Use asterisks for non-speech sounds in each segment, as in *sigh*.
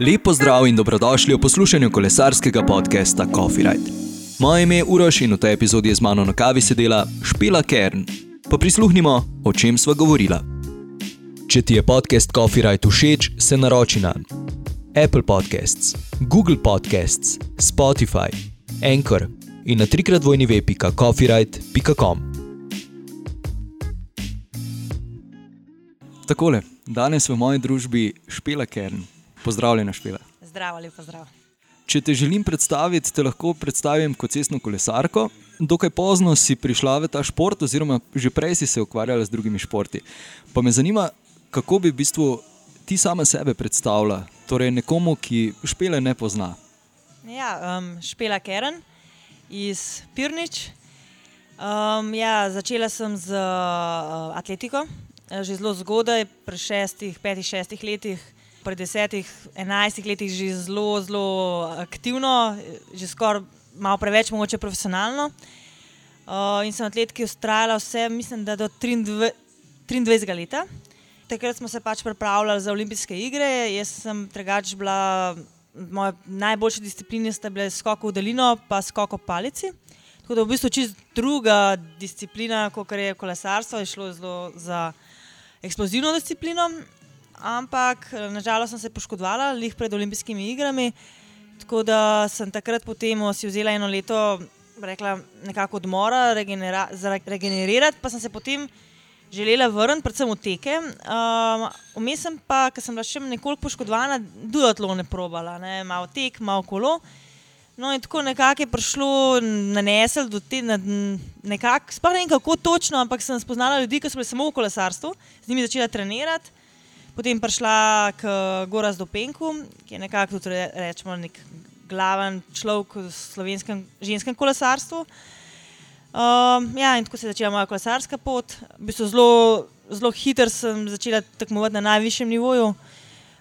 Lepo zdrav in dobrodošli v poslušanju kolesarskega podcasta Coffee Ride. Moje ime je Uroš in v tej epizodi je z mano na kavi sedela Špela Kern. Pa prisluhnimo, o čem sva govorila. Če ti je podcast Coffee Ride všeč, se naroči na Apple Podcasts, Google Podcasts, Spotify, Anchor in na trikrat vojni web.coffeeride.com. Takole, danes v moji družbi Špela Kern. Pozdravljena, Špela. Zdravo, lepo zdrav. Če te želim predstaviti, te lahko predstavim kot cestno kolesarko. Dokaj pozno si prišla v ta šport, oziroma že prej si se ukvarjala z drugimi športi. Pa me zanima, kako bi v bistvu ti sama sebe predstavljala, torej nekomu, ki špele ne pozna. Ja, um, Špela Keren iz Pirnič. Um, ja, začela sem z uh, atletiko, že zelo zgodaj, pri šestih, petih, šestih letih pri desetih, enajstih letih že zelo, zelo aktivno, že skoraj malo preveč, mogoče profesionalno. Uh, in sem atletki ustrajala vse, mislim, da do 23, 23 let. Takrat smo se pač pripravljali za olimpijske igre. Jaz sem drugač bila, moje najboljše discipline sta bile skok v daljino, pa skok v palici. Tako da v bistvu čist druga disciplina, kot je kolesarstvo, je šlo zelo za eksplozivno disciplino ampak nažalost sem se poškodovala lih pred olimpijskimi igrami. Tako da sem takrat potem si vzela eno leto, rekla, nekako odmora, regenera, regenerirati, pa sem se potem želela vrniti, predvsem v teke. Vmes um, sem pa, ker sem bila še nekoliko poškodovana, duatlo ne probala, ne? malo tek, malo kolo. No, in tako nekako je prišlo na nesel do te, nekako, sploh ne vem kako točno, ampak sem spoznala ljudi, ki so bili samo v kolesarstvu, z njimi začela trenirati potem prišla k Gorazdu Penku, ki je nekako tudi rečemo, nek glaven človek v slovenskem ženskem kolesarstvu. Um, ja, in tako se je začela moja kolesarska pot. V bistvu zelo, zelo hitro sem začela tekmovati na najvišjem nivoju.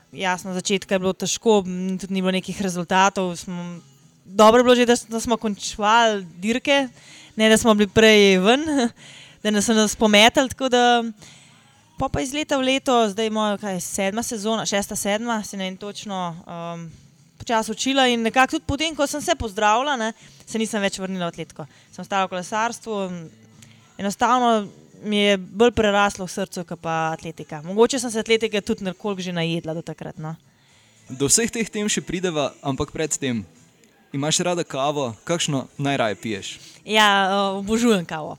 Jasno, začetka je bilo težko, tudi ni bilo nekih rezultatov. Smo, dobro je bilo že, da, da smo končali dirke, ne da smo bili prej ven, *laughs* da nas so nas pometali. Pa pa iz leta v leto, zdaj imamo sedma sezona, šesta, sedma, se ne vem točno, um, počasi učila in nekako tudi potem, ko sem se pozdravila, ne, se nisem več vrnila v atletiko. Sem ostala v kolesarstvu, enostavno mi je bolj preraslo v srcu, kot pa atletika. Mogoče sem se atletike tudi nekoliko že najedla do takrat. No. Do vseh teh tem še prideva, ampak predtem. Imaš rada kavo, kakšno najraje piješ? Ja, obožujem kavo.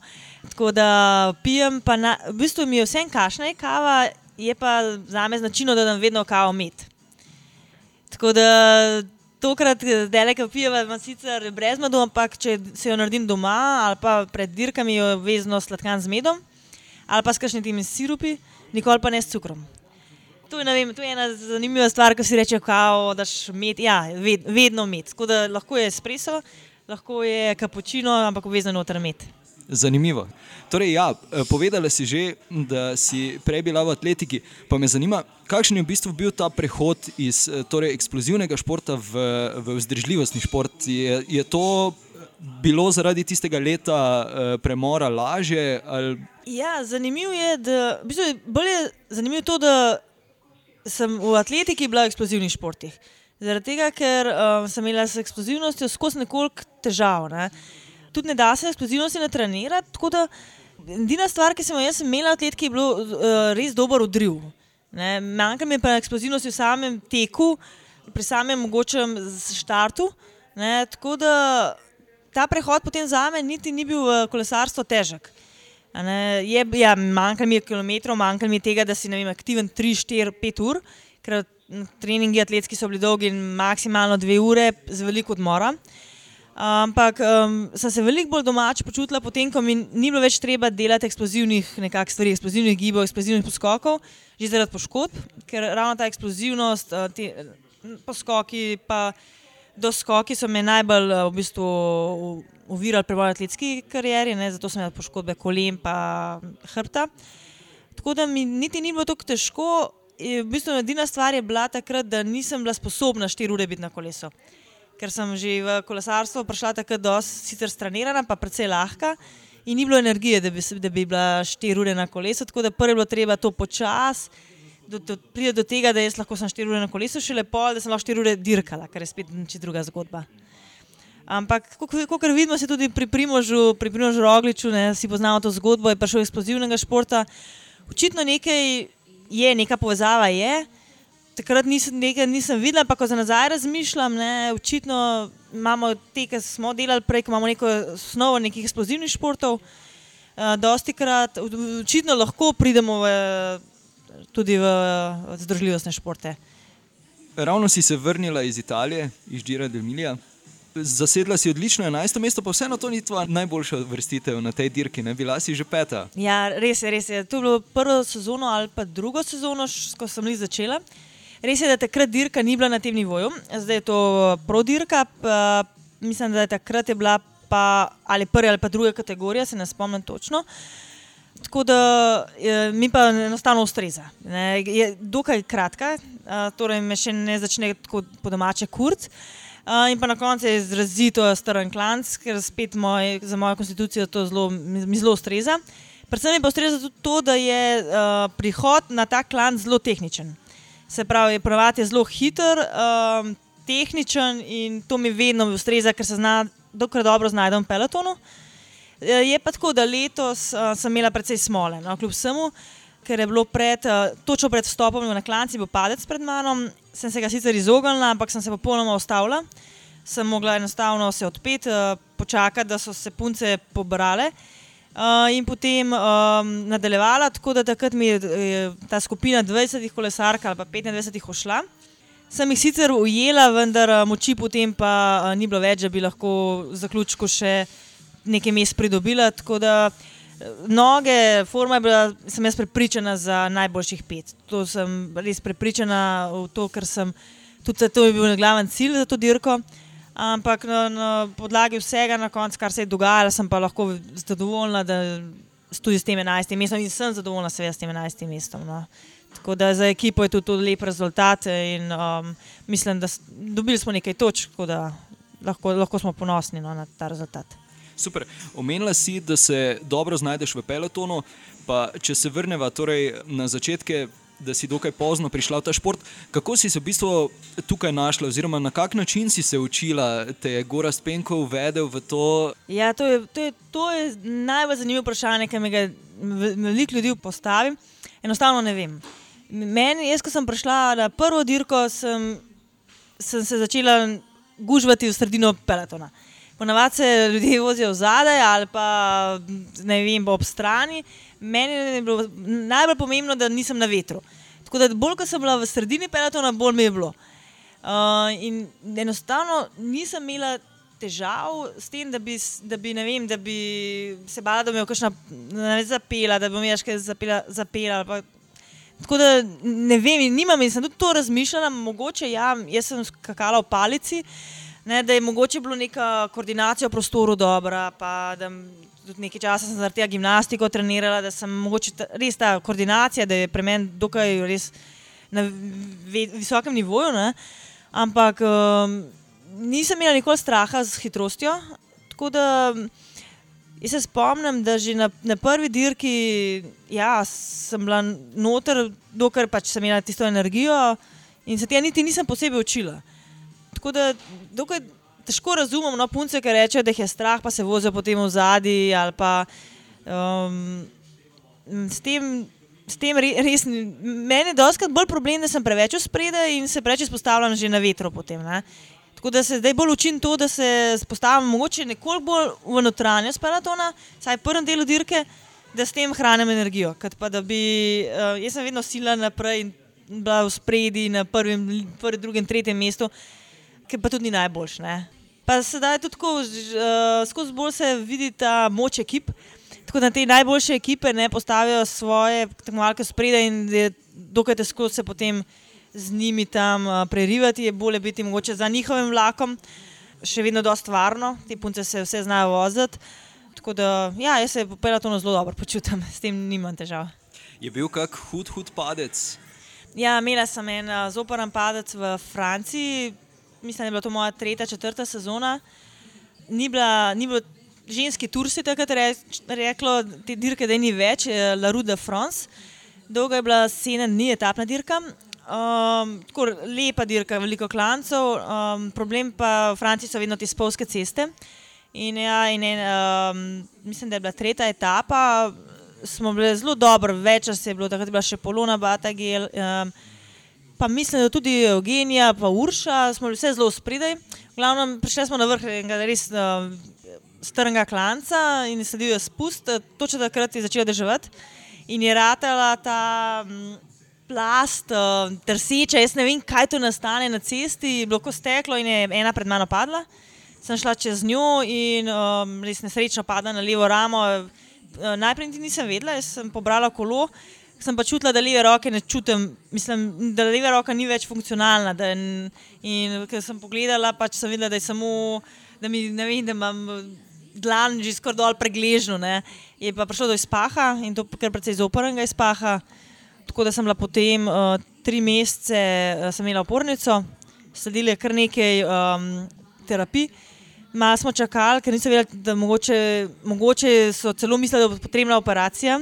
Tako da pijem, pa na, v bistvu mi je vse kašna je kava, je pa za me značilno, da nam vedno kavo met. Tako da tokrat, da le pijeva, imam sicer brez medu, ampak če se jo naredim doma ali pa pred dirkami, jo vezno sladkan z medom ali pa s kakšnimi sirupi, nikoli pa ne s cukrom. To je, vem, to je ena zanimiva stvar, ko si reče, kao, daš med, ja, ved, vedno med. Tako da lahko je espresso, lahko je kapučino, ampak vezno noter med. Zanimivo. Torej, ja, eh, povedala si že, da si prej bila v atletiki. Pa me zanima, kakšen je v bistvu bil ta prehod iz eh, torej, eksplozivnega športa v, v vzdržljivostni šport? Je, je to bilo zaradi tistega leta uh, premora lažje? Ali... Ja, zanimivo je, da, v bistvu je bolje zanimivo to, da sem v atletiki bila v eksplozivnih športih. Zaradi tega, ker um, sem imela s eksplozivnostjo skozi nekoliko težav. Ne? Tudi ne da se eksplozivnosti natrenirati. Edina stvar, ki sem jo imela od letke, je bilo uh, res dober odriv. Manjka mi pa eksplozivnosti v samem teku, pri samem mogočem štartu. Ne? Tako da ta prehod potem za me niti ni bil v kolesarstvo težek. Je, ja, manjka mi je kilometrov, manjka mi je tega, da si vem, aktiven 3, 4, 5 ur, ker treningi atletski so bili dolgi in maksimalno 2 ure z veliko odmora. Ampak um, sem se veliko bolj domač počutila, potem, ko mi ni bilo več treba delati eksplozivnih stvari, eksplozivnih gibov, eksplozivnih poskokov, že zaradi poškodb, ker ravno ta eksplozivnost, uh, ti poskoki, pa doskoki so me najbolj uh, v bistvu uvirali pri moji atletski karieri, ne, zato sem imela poškodbe kolen in hrbta. Tako da mi niti ni bilo tako težko. V bistvu edina stvar je bila takrat, da nisem bila sposobna štiri ure biti na kolesu ker sem že v kolesarstvo prišla tako dosti, sicer stranirana, pa precej lahka. In ni bilo energije, da bi, da bi bila štiri ure na kolesu, tako da prvo je bilo treba to počasi, pride do tega, da jaz lahko sem 4 ure na kolesu, še lepo, da sem lahko 4 ure dirkala, kar je spet čisto druga zgodba. Ampak, kot vidimo, se tudi pri Primožu, pri Primožu Rogliču, ne, si poznamo to zgodbo, je prišel iz eksplozivnega športa. Očitno nekaj je, neka povezava je. Takrat nisem, nekaj, nisem videla, pa ko za nazaj razmišljam, ne, očitno imamo te, ki smo delali prej, ko imamo neko osnovo nekih eksplozivnih športov. Uh, dosti krat, očitno lahko pridemo v tudi v združljivostne športe. Ravno si se vrnila iz Italije, iz Džira del Milija. Zasedla si odlično 11. mesto, pa vseeno to ni tvoja najboljša vrstitev na tej dirki, ne bila si že peta. Ja, res je, res je. To je bilo prvo sezono ali pa drugo sezono, ko sem jih začela. Res je, da takrat dirka ni bila na tem nivoju, zdaj je to pro dirka. Pa, mislim, da je takrat je bila pa ali prva ali pa druga kategorija, se ne spomnim točno. Uh, Tako da je, mi pa enostavno ustreza. Ne, je dokaj kratka, torej me še ne začne tako po domače kurc. A, in pa na koncu je izrazito streng klanc, ker spet moj, za mojo konstitucijo to zelo, mi, mi zelo ustreza. Predvsem mi pa ustreza tudi to, da je a, prihod na ta klanc zelo tehničen. Se pravi, prvot je zelo hiter, a, tehničen in to mi vedno ustreza, ker se zna, dokaj dobro znajdem v pelotonu. Eh, je pa tako, da letos uh, sem imela precej smole, no, kljub vsemu, ker je bilo pred, uh, točno pred vstopom na klanci, bil padec pred mano. Sem se ga sicer izognila, ampak sem se popolnoma ustavila. Sem mogla enostavno se odpeti, uh, počakati, da so se punce pobrale. Uh, in potem um, nadaljevala, tako da takrat mi je ta skupina 20 kolesark ali pa 25 ošla. Sem jih sicer ujela, vendar moči potem pa uh, ni bilo več, da bi lahko v zaključku še nekaj mest pridobila. Tako da eh, noge, forma je bila, sem jaz prepričana za najboljših pet. To sem res prepričana v to, ker sem tudi to je bil glaven cilj za to dirko. Ampak na, na podlagi vsega, na koncu, kar se je dogajalo, sem pa lahko zadovoljna, da tudi s tem 11 mestom in sem zadovoljna, seveda, s tem 11 mestom. No. Tako da za ekipo je to tudi lep rezultat in um, mislim, da dobili smo nekaj točk, tako da lahko, lahko smo ponosni no, na ta rezultat. Super. Omenila si, da se dobro znajdeš v pelotonu. Pa, če se vrnemo torej na začetke, da si dokaj pozno prišla v ta šport, kako si se v bistvu tukaj našla, oziroma na kak način si se učila, te je Gora Spenko uvedel v to? Ja, to je, to je, to je najbolj zanimivo vprašanje, ki mi ga veliko ljudi postavi. Enostavno ne vem. Meni, jaz, ko sem prišla na prvo dirko, sem, sem se začela gužvati v sredino pelotona. Ponavadi se ljudje vozijo zadaj ali pa ne vem, ob strani. Meni je bilo najbolj pomembno, da nisem na vetru. Tako da bolj, ko sem bila v sredini pelotona, bolj mi je bilo. Uh, in enostavno nisem imela težav s tem, da bi, da bi, vem, da bi se bala, da bi me kakšna zapela, da bi me še kaj zapela. zapela Tako da ne vem, nimam in sem tudi to razmišljala, mogoče ja, jaz sem skakala v palici. Uh, ne, da je mogoče bilo neka koordinacija v prostoru dobra, pa da tudi nekaj časa sem zaradi tega gimnastiko trenirala, da sem mogoče ta, res ta koordinacija, da je pri meni dokaj res na visokem nivoju. Ne. Ampak um, nisem imela nikoli straha z hitrostjo. Tako da jaz se spomnim, da že na, na prvi dirki ja, sem bila noter, dokler pač sem imela tisto energijo in se tega niti nisem posebej učila. Tako da dokaj težko razumem, no, punce, ki rečejo, da jih je strah, pa se vozijo potem v zadnji. Um, s tem, s tem res, meni je doskrat bolj problem, da sem preveč spredaj in se preveč izpostavljam že na vetru. Potem, Tako da se zdaj bolj učim to, da se spostavim mogoče nekoliko bolj v notranjost pelatona, saj v prvem delu dirke, da s tem hranim energijo. Bi, uh, jaz sem vedno sila naprej in bila v spredi na prvem, prvem, drugem, tretjem mestu ki pa tudi ni najboljš. Ne? Pa sedaj tudi tako, uh, skozi bolj se vidi ta moč ekip. Tako da te najboljše ekipe ne postavijo svoje tekmovalke spredaj in je dokaj težko se potem z njimi tam uh, prerivati, je bolje biti mogoče za njihovim vlakom, še vedno dosta varno, te punce se vse znajo voziti. Tako da, ja, jaz se popela to zelo dobro počutim, s tem nimam težav. Je bil kak hud, hud padec? Ja, imela sem en uh, zoporen padec v Franciji, mislim, da je bila to moja tretja, četrta sezona. Ni, bila, ni bilo ženski tur, si takrat re, reklo, te dirke, da ni več, La Rue de France. Dolga je bila sedem dni, etapna dirka. Um, tako lepa dirka, veliko klancev, um, problem pa v Franciji so vedno te spolske ceste. In ja, in en, um, mislim, da je bila tretja etapa, smo bili zelo dobro, več časa je bilo, takrat je bila še Polona Batagel, um, pa mislim, da tudi Eugenija, pa Urša, smo bili vse zelo spredaj. Glavno, prišli smo na vrh enega res uh, strnega klanca in sledil je spust, točno takrat je začela deževati in je ratala ta. Um, plast, uh, trseča, jaz ne vem, kaj tu nastane na cesti, bilo ko steklo in je ena pred mano padla. Sem šla čez njo in um, res nesrečno padla na levo ramo. Uh, najprej niti nisem vedela, jaz sem pobrala kolo, sem pa čutila, da leve roke ne čutim, mislim, da leva roka ni več funkcionalna. Da, in, in ker sem pogledala, pač sem videla, da je samo, da mi ne vem, da imam. Dlan že skoraj dol pregležno, ne. je pa prišlo do izpaha in to kar precej zoprnega izpaha. Tako da sem bila potem uh, tri mesece, uh, sem imela opornico, sledili kar nekaj um, terapij. Malo smo čakali, ker nisem vedela, da mogoče, mogoče so celo mislili, da bo potrebna operacija.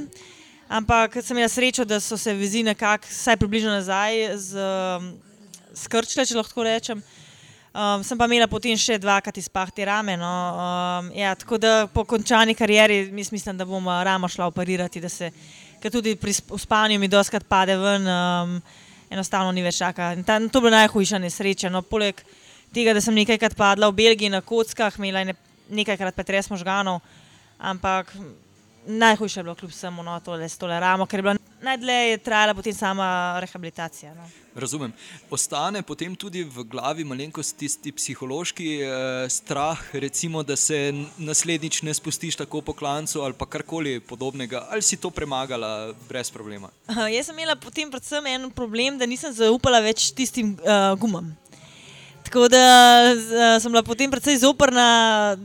Ampak sem imela srečo, da so se vezi nekako, vsaj približno nazaj, skrčile, če lahko rečem. Um, sem pa imela potem še dvakrat izpah te rame. No. Um, ja, tako da po končani karieri mislim, da bom ramo šla operirati ker tudi pri spanju mi doskrat pade ven, um, enostavno ni več čaka. Ta, to je bila najhujša nesreča. No, poleg tega, da sem nekajkrat padla v Belgiji na kockah, imela ne, nekajkrat pretres možganov, ampak najhujše je bilo kljub vsemu no, tole s tole ramo, ker je bila najdlje trajala potem sama rehabilitacija. No. Razumem. Ostane potem tudi v glavi malenkost tisti psihološki eh, strah, recimo, da se naslednjič ne spustiš tako po klancu ali karkoli podobnega, ali si to premagala brez problema? Uh, jaz sem imela potem predvsem en problem, da nisem zaupala več tistim uh, gumam. Tako da uh, sem bila potem precej zoprna,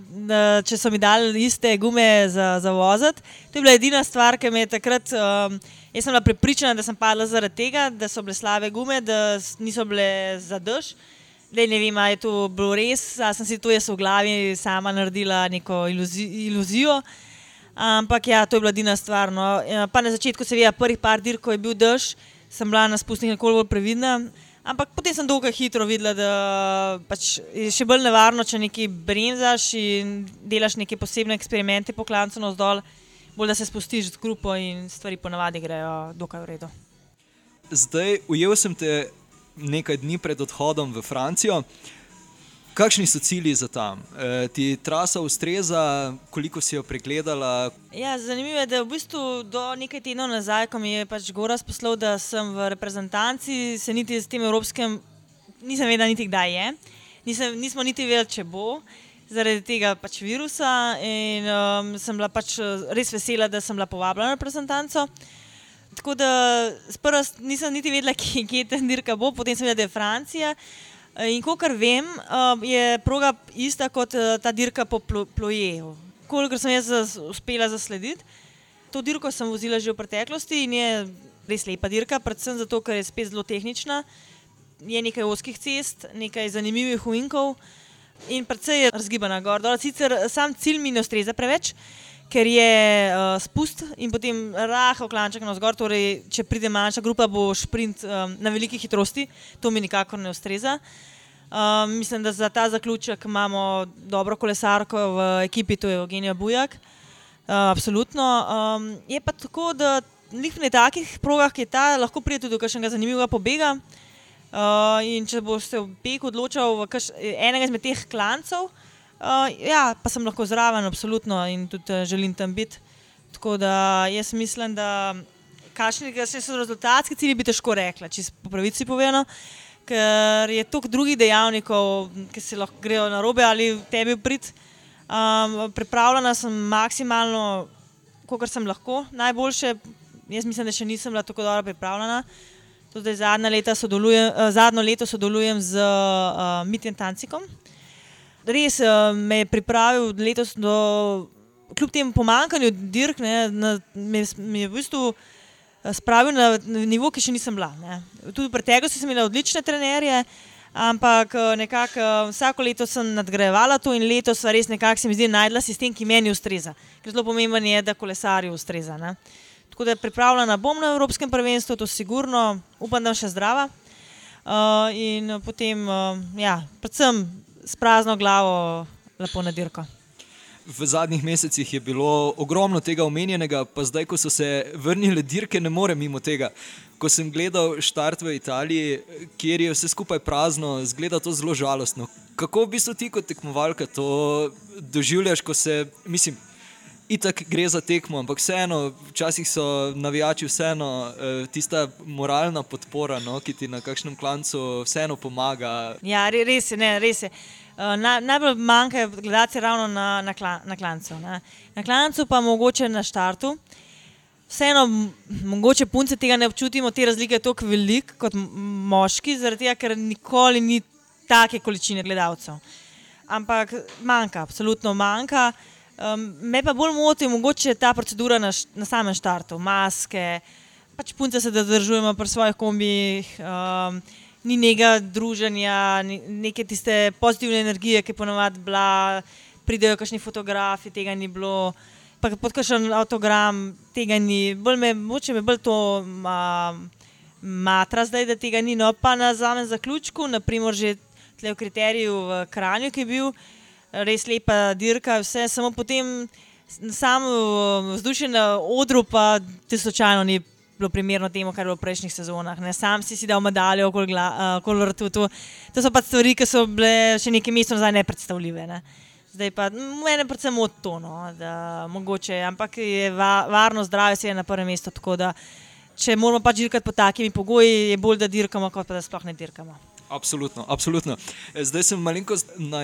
če so mi dali iste gume za, za voziti. To je bila edina stvar, ki me je takrat. Uh, Jaz sem bila prepričana, da sem padla zaradi tega, da so bile slabe gume, da niso bile za dež. Le ne vem, ali je to bilo res, ali sem si to jaz v glavi sama naredila neko iluzi iluzijo. Ampak ja, to je bila edina stvar. No. Ja, pa na začetku, seveda, prvih par dirk, ko je bil dež, sem bila na spustih nekoliko bolj previdna. Ampak potem sem dolgo hitro videla, da pač je še bolj nevarno, če nekaj bremzaš in delaš neke posebne eksperimente po klancu navzdol bolj da se spustiš z grupo in stvari ponavadi grejo dokaj v redu. Zdaj, ujel sem te nekaj dni pred odhodom v Francijo. Kakšni so cilji za tam? E, ti trasa ustreza, koliko si jo pregledala? Ja, zanimivo je, da v bistvu do nekaj tednov nazaj, ko mi je pač Goras poslal, da sem v reprezentanci, se niti s tem evropskim, nisem vedela, niti kdaj je. Nisem, nismo niti vedeli, če bo zaradi tega pač virusa. In um, sem bila pač uh, res vesela, da sem bila povabljena na reprezentanco. Tako da sprva nisem niti vedela, *laughs* kje, kje ta dirka bo, potem sem vedela, da je Francija. In kot vem, um, je proga ista kot uh, ta dirka po Plojeju. Kolikor sem jaz uspela zaslediti, to dirko sem vozila že v preteklosti in je res lepa dirka, predvsem zato, ker je spet zelo tehnična. Je nekaj oskih cest, nekaj zanimivih uinkov in precej je razgibana gor. Dole, sicer sam cilj mi ne ustreza preveč, ker je uh, spust in potem rahel klanček na zgor. Torej, če pride manjša grupa, bo sprint um, na veliki hitrosti, to mi nikakor ne ustreza. Um, mislim, da za ta zaključek imamo dobro kolesarko v ekipi, to je Eugenija Bujak. Uh, absolutno. Um, je pa tako, da na takih progah, ki je ta, lahko pride tudi do kakšnega zanimivega pobega. Uh, in če boste v Peku odločili v kaš, enega izmed teh klancev, uh, ja, pa sem lahko zraven, absolutno in tudi uh, želim tam biti. Tako da jaz mislim, da kakšni so rezultatski cilji, bi težko rekla, če po pravici povedano, ker je toliko drugih dejavnikov, ki se lahko grejo na robe ali tebi prid. Um, pripravljena sem maksimalno, kot sem lahko, najboljše. Jaz mislim, da še nisem bila tako dobro pripravljena. Tudi zadnje, leta uh, zadnje leto sodelujem z uh, Mitjem Tancikom. Res uh, me je pripravil letos, do, kljub temu pomankanju dirk, ne, na, me, me je v bistvu spravil na, na nivo, ki še nisem bila. Ne. Tudi v preteklosti sem imela odlične trenerje, ampak nekako vsako leto sem nadgrajevala to in letos res nekako se mi zdi najdla sistem, ki meni ustreza. Ker zelo pomemben je, da kolesarju ustreza. Ne. Tako da pripravljena bom na Evropskem prvenstvu, to sigurno, upam, da bom še zdrava. Uh, in potem, uh, ja, predvsem s prazno glavo, lepo na dirko. V zadnjih mesecih je bilo ogromno tega omenjenega, pa zdaj, ko so se vrnile dirke, ne morem mimo tega. Ko sem gledal štart v Italiji, kjer je vse skupaj prazno, zgleda to zelo žalostno. Kako v bistvu ti kot tekmovalka to doživljaš, ko se, mislim, itak gre za tekmo, ampak vseeno, včasih so navijači vseeno eh, tista moralna podpora, no, ki ti na kakšnem klancu vseeno pomaga. Ja, res je, ne, res je. Uh, na, najbolj manjka gledati ravno na, na, kla, na klancu. Ne. Na klancu pa mogoče na štartu. Vseeno, mogoče punce tega ne občutimo, te razlike je tako velike kot moški, tega, ker nikoli ni take količine gledalcev. Ampak manjka, absolutno manjka. Um, me pa bolj moti mogoče ta procedura na, na samem štartu, maske, pač punce se zadržujemo pri svojih kombijih. Um, ni nekega druženja, neke tiste pozitivne energije, ki je ponovadi bila, pridejo kakšni fotografi, tega ni bilo, pa pod kakšen avtogram, tega ni. Bolj me, moče me bolj to ma, matra zdaj, da tega ni. No, pa na zamem zaključku, naprimer že tle v kriteriju v Kranju, ki je bil res lepa dirka, vse, samo potem samo vzdušje na odru pa te slučajno ni bilo primerno temu, kar je bilo v prejšnjih sezonah. Ne. Sam si si dal medaljo okoli uh, rtu. To, to so pa stvari, ki so bile še nekaj mesecev nazaj nepredstavljive. Ne. Zdaj pa meni predvsem od to, no, da mogoče, ampak je va, varno zdravje se je na prvem mestu. Tako da, če moramo pač dirkati pod takimi pogoji, je bolj, da dirkamo, kot pa da sploh ne dirkamo. Absolutno, absolutno. Zdaj sem malenkost na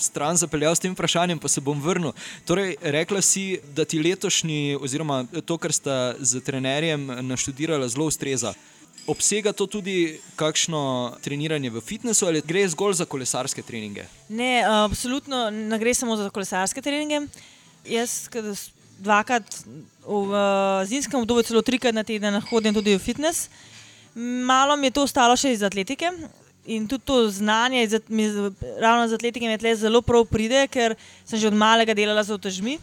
stran zapeljal s tem vprašanjem, pa se bom vrnil. Torej, rekla si, da ti letošnji, oziroma to, kar sta z trenerjem naštudirala, zelo ustreza. Obsega to tudi kakšno treniranje v fitnessu ali gre zgolj za kolesarske treninge? Ne, absolutno ne gre samo za kolesarske treninge. Jaz dvakrat v zimskem obdobju, celo trikrat na teden hodim tudi v fitness. Malo mi je to ostalo še iz atletike, in tudi to znanje, mi, ravno z atletike, mi je zelo prav pride, ker sem že od malega delala z otežmi.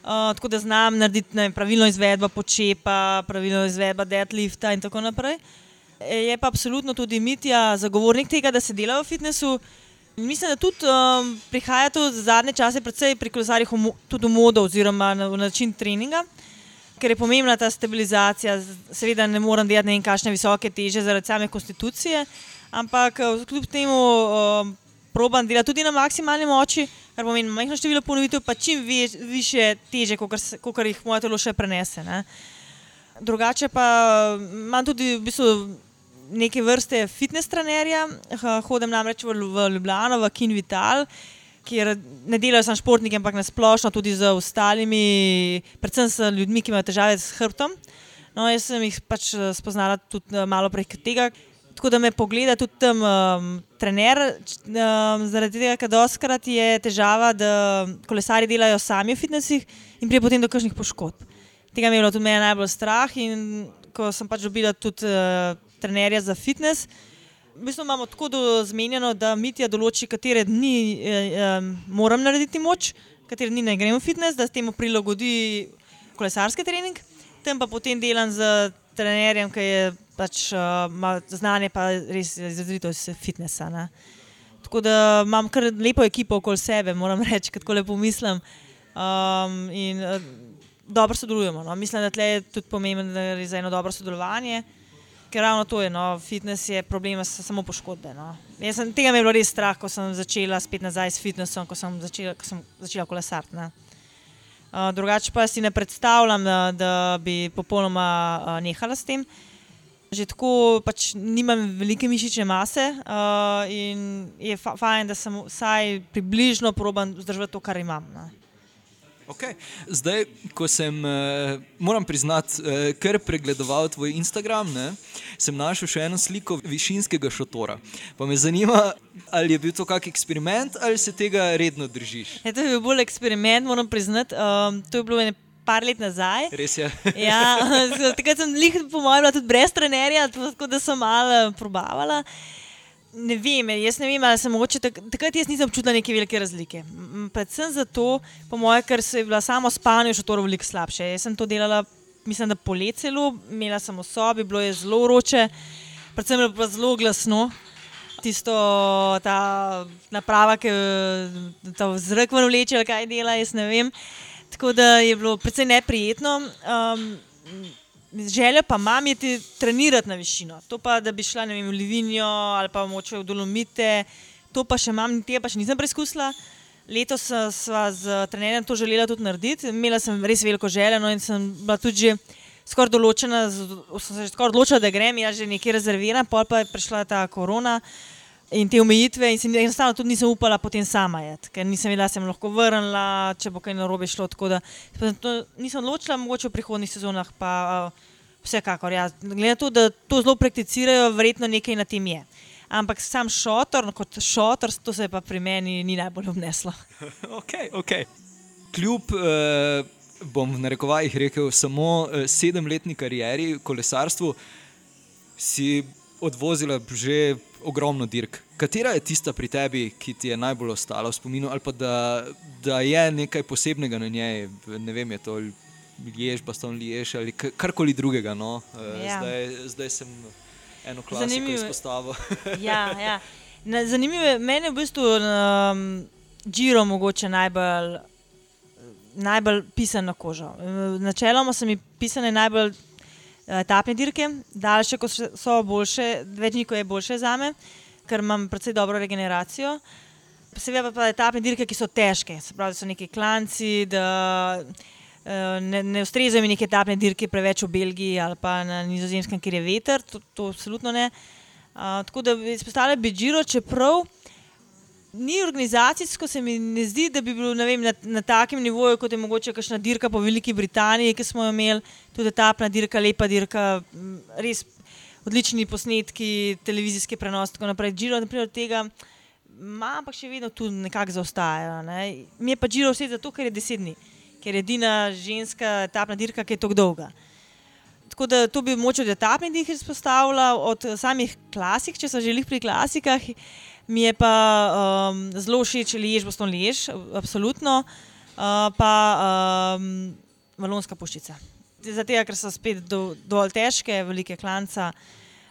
Uh, tako da znam narediti ne, pravilno izvedbo počepa, pravilno izvedbo deadlifta in tako naprej. Je pa absolutno tudi Mitja zagovornik tega, da se dela v fitnessu. Mislim, da tudi um, prihaja to zadnje čase, predvsem pri kolesarjih, tudi v modo oziroma na, v način treninga, ker je pomembna ta stabilizacija. Seveda ne morem delati ne vem kakšne visoke teže zaradi same konstitucije, ampak eh, kljub temu um, proban dela tudi na maksimalni moči, kar pomeni majhno število ponovitev, pa čim više teže, kot jih moje telo še prenese. Ne. Drugače pa imam tudi v bistvu neke vrste fitness trenerja, hodim namreč v, v Ljubljano, v Kin Vital. Ker ne delajo samo športniki, ampak na splošno tudi z ostalimi, predvsem s ljudmi, ki imajo težave s hrbtom. No, jaz sem jih pač spoznala tudi malo prek tega, Tako da me pogleda tudi tam um, trener, um, zaradi tega, ker doskrat je težava, da kolesari delajo sami v fitnesih in prije potem do kakšnih poškodb. Tega mi je bilo tudi meni najbolj strah in ko sem pač dobila tudi uh, trenerja za fitness. V bistvu imamo tako zmenjeno, da Mitja določi, katere dni eh, moram narediti moč, katere dni ne grem v fitness, da s tem prilagodi kolesarski trening, tam pa potem delam z trenerjem, ki je pač, uh, znanje pa res izrazito iz fitnesa. Ne. Tako da imam kar lepo ekipo okoli sebe, moram reči, kako lepo mislim. Um, in uh, dobro sodelujemo. No. Mislim, da je tudi pomembno, da je za eno dobro sodelovanje. Ker ravno to je, no, fitness je problem, samo poškodbe. No. Sem, tega me je bilo res strah, ko sem začela spet nazaj s fitnessom, ko sem začela, začela kolesariti. Uh, drugače pa si ne predstavljam, da, da bi popolnoma uh, nehala s tem. Že tako pač nimam velike mišične mase uh, in je fa fajn, da sem vsaj približno proban vzdržati to, kar imam. Ne. Okay. Zdaj, ko sem, eh, moram priznati, eh, kar pregledoval tvoj Instagram, ne, sem našel še eno sliko višinskega šotora. Pa me zanima, ali je bil to kak eksperiment ali se tega redno držiš. Je, to je bil bolj eksperiment, moram priznati. Um, to je bilo ene par let nazaj. Res je. *laughs* ja, *laughs* takrat sem jih, po mojem, tudi brez trenerja, tako da sem malo probavala. Ne vem, jaz ne vem, ali sem mogoče tak, takrat jaz nisem občutila neke velike razlike. Predvsem zato, po mojem, ker se je bila samo spanje v šotoru veliko slabše. Jaz sem to delala mislim, da polet celo, imela sem v sobi, bilo je zelo vroče, predvsem je bilo zelo glasno. Tisto, ta naprava, ki ta zrak ven vleče, kaj dela, jaz ne vem. Tako da je bilo precej neprijetno. Um, želja pa imam je trenirati na višino. To pa, da bi šla vem, v Livinijo ali pa moče v Dolomite, to pa še imam, tega pa še nisem preizkusila. Letos sva z trenerjem to želela tudi narediti. Imela sem res veliko željo no, in sem bila tudi že skoraj določena, sem se že skoraj odločila, da grem, jaz že nekaj rezerviram, pol pa je prišla ta korona in te omejitve in se enostavno tudi nisem upala potem sama jet, ker nisem vedela, da sem lahko vrnila, če bo kaj narobe šlo. Tako da nisem odločila, mogoče v prihodnih sezonah pa uh, vsekakor. Ja. Glede na to, da to zelo prakticirajo, verjetno nekaj na tem je. Ampak sam šotor, no, kot šotor, to se pa pri meni ni najbolj obneslo. *laughs* okay, okay. Kljub, eh, bom v narekovajih rekel, samo eh, sedemletni karieri v kolesarstvu, si odvozila že ogromno dirk. Katera je tista pri tebi, ki ti je najbolj ostala v spominu, ali pa da, da je nekaj posebnega na njej, ne vem, je to Liež, Baston Liež ali karkoli drugega. No? Eh, ja. Zdaj, zdaj sem eno klasiko izpostavil. *laughs* ja, ja. Zanimivo je, meni je v bistvu um, Giro mogoče najbolj, najbolj pisan na kožo. Načeloma so mi pisane najbolj etapne dirke, daljše so boljše, več njih je boljše za me, ker imam predvsej dobro regeneracijo. Seveda pa, pa etapne dirke, ki so težke, se pravi, so neki klanci. Da, Eh, ne, ne ustrezajo mi neke etapne dirke preveč v Belgiji ali pa na Nizozemskem, kjer je veter, to, to absolutno ne. Uh, tako da izpostavljam bi Džiro, čeprav ni organizacijsko, se mi ne zdi, da bi bilo vem, na, na takem nivoju, kot je mogoče kakšna dirka po Veliki Britaniji, ki smo jo imeli, tudi etapna dirka, lepa dirka, res odlični posnetki, televizijski prenos in tako naprej. Džiro, naprimer, tega. Ma, ampak še vedno tu nekako zaostajajo. Ne. Mi je pa Džiro vse zato, ker je deset dni ker je edina ženska etapna dirka, ki je tako dolga. Tako da to bi moče od etapnih dirk izpostavila, od samih klasik, če so želeli pri klasikah. Mi je pa um, zelo všeč Liež, Boston Liež, absolutno, uh, pa um, Valonska puščica. Zato, ker so spet do, dovolj težke, velike klanca.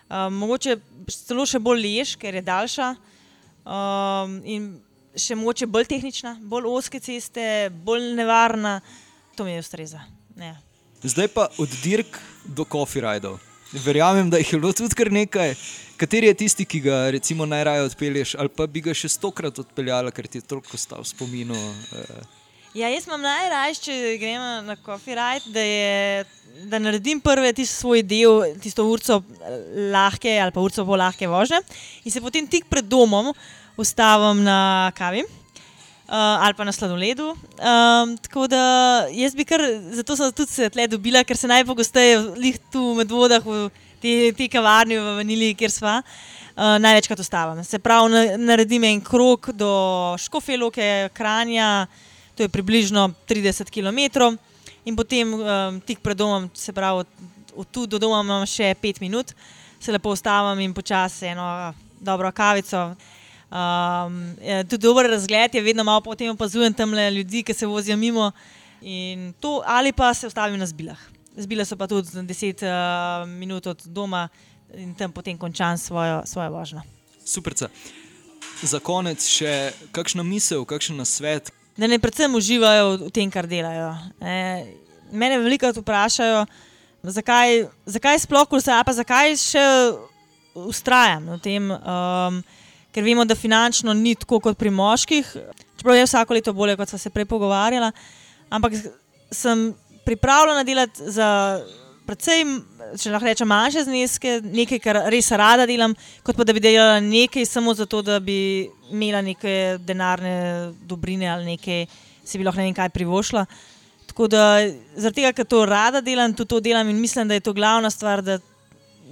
Um, mogoče celo še bolj Liež, ker je daljša. Um, še moče bolj tehnična, bolj oske ceste, bolj nevarna, to mi je ustreza. Ne. Zdaj pa od dirk do coffee rajdov. Verjamem, da jih je bilo tudi kar nekaj. Kateri je tisti, ki ga recimo najraje odpelješ, ali pa bi ga še stokrat odpeljala, ker ti je toliko stal v spominu? Eh. Ja, jaz imam najraje, če gremo na coffee ride, da, je, da naredim prvi svoj del, tisto urco lahke ali pa urco bolj lahke vožnje in se potem tik pred domom ustavim na kavi. Uh, ali pa na sladoledu. Um, tako da jaz bi kar, zato sem tudi se tle dobila, ker se najpogosteje tu med vodah, v te, te kavarni v Vanili, kjer sva, uh, največkrat ustavim. Se pravi, naredim en krok do Škofeloke, Kranja, to je približno 30 km, in potem um, tik pred domom, se pravi, od tu do doma imam še 5 minut, se lepo ustavim in počasi eno dobro kavico. Um, tudi dober razgled je, vedno malo potem opazujem tam ljudi, ki se vozijo mimo. To, ali pa se ustavim na zbilah. Zbile so pa tudi 10 uh, minut od doma in tam potem končam svojo, svojo vožnjo. Super. Za konec še kakšna misel, kakšen nasvet? Da ne predvsem uživajo v tem, kar delajo. E, mene veliko vprašajo, zakaj, zakaj sploh kolesar, pa zakaj še ustrajam v tem. Um, ker vemo, da finančno ni tako kot pri moških, čeprav je vsako leto bolje, kot smo se prej pogovarjali. Ampak sem pripravljena delati za precej, če lahko rečem, manjše zneske, nekaj, kar res rada delam, kot pa da bi delala nekaj samo zato, da bi imela neke denarne dobrine ali nekaj, si bi lahko ne vem kaj privošla. Tako da zaradi tega, ker to rada delam, tudi to delam in mislim, da je to glavna stvar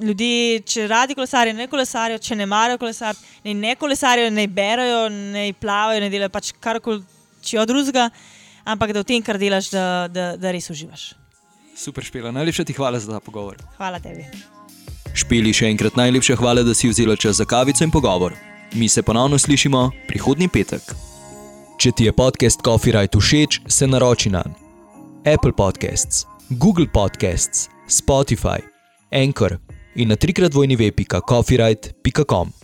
ljudje, če radi kolesarijo, ne kolesarijo, če ne marajo kolesariti, ne, ne kolesarijo, ne berajo, ne plavajo, ne delajo pač karkoli od drugega, ampak da v tem, kar delaš, da, da, da res uživaš. Super, špela. Najlepša ti hvala za ta pogovor. Hvala tebi. Špeli še enkrat najlepša hvala, da si vzela čas za kavico in pogovor. Mi se ponovno slišimo prihodnji petek. Če ti je podcast Coffee Right všeč, se naroči na Apple Podcasts. Google Podcasts, Spotify, Anchor in na trikrat vojni web.coffeeright.com.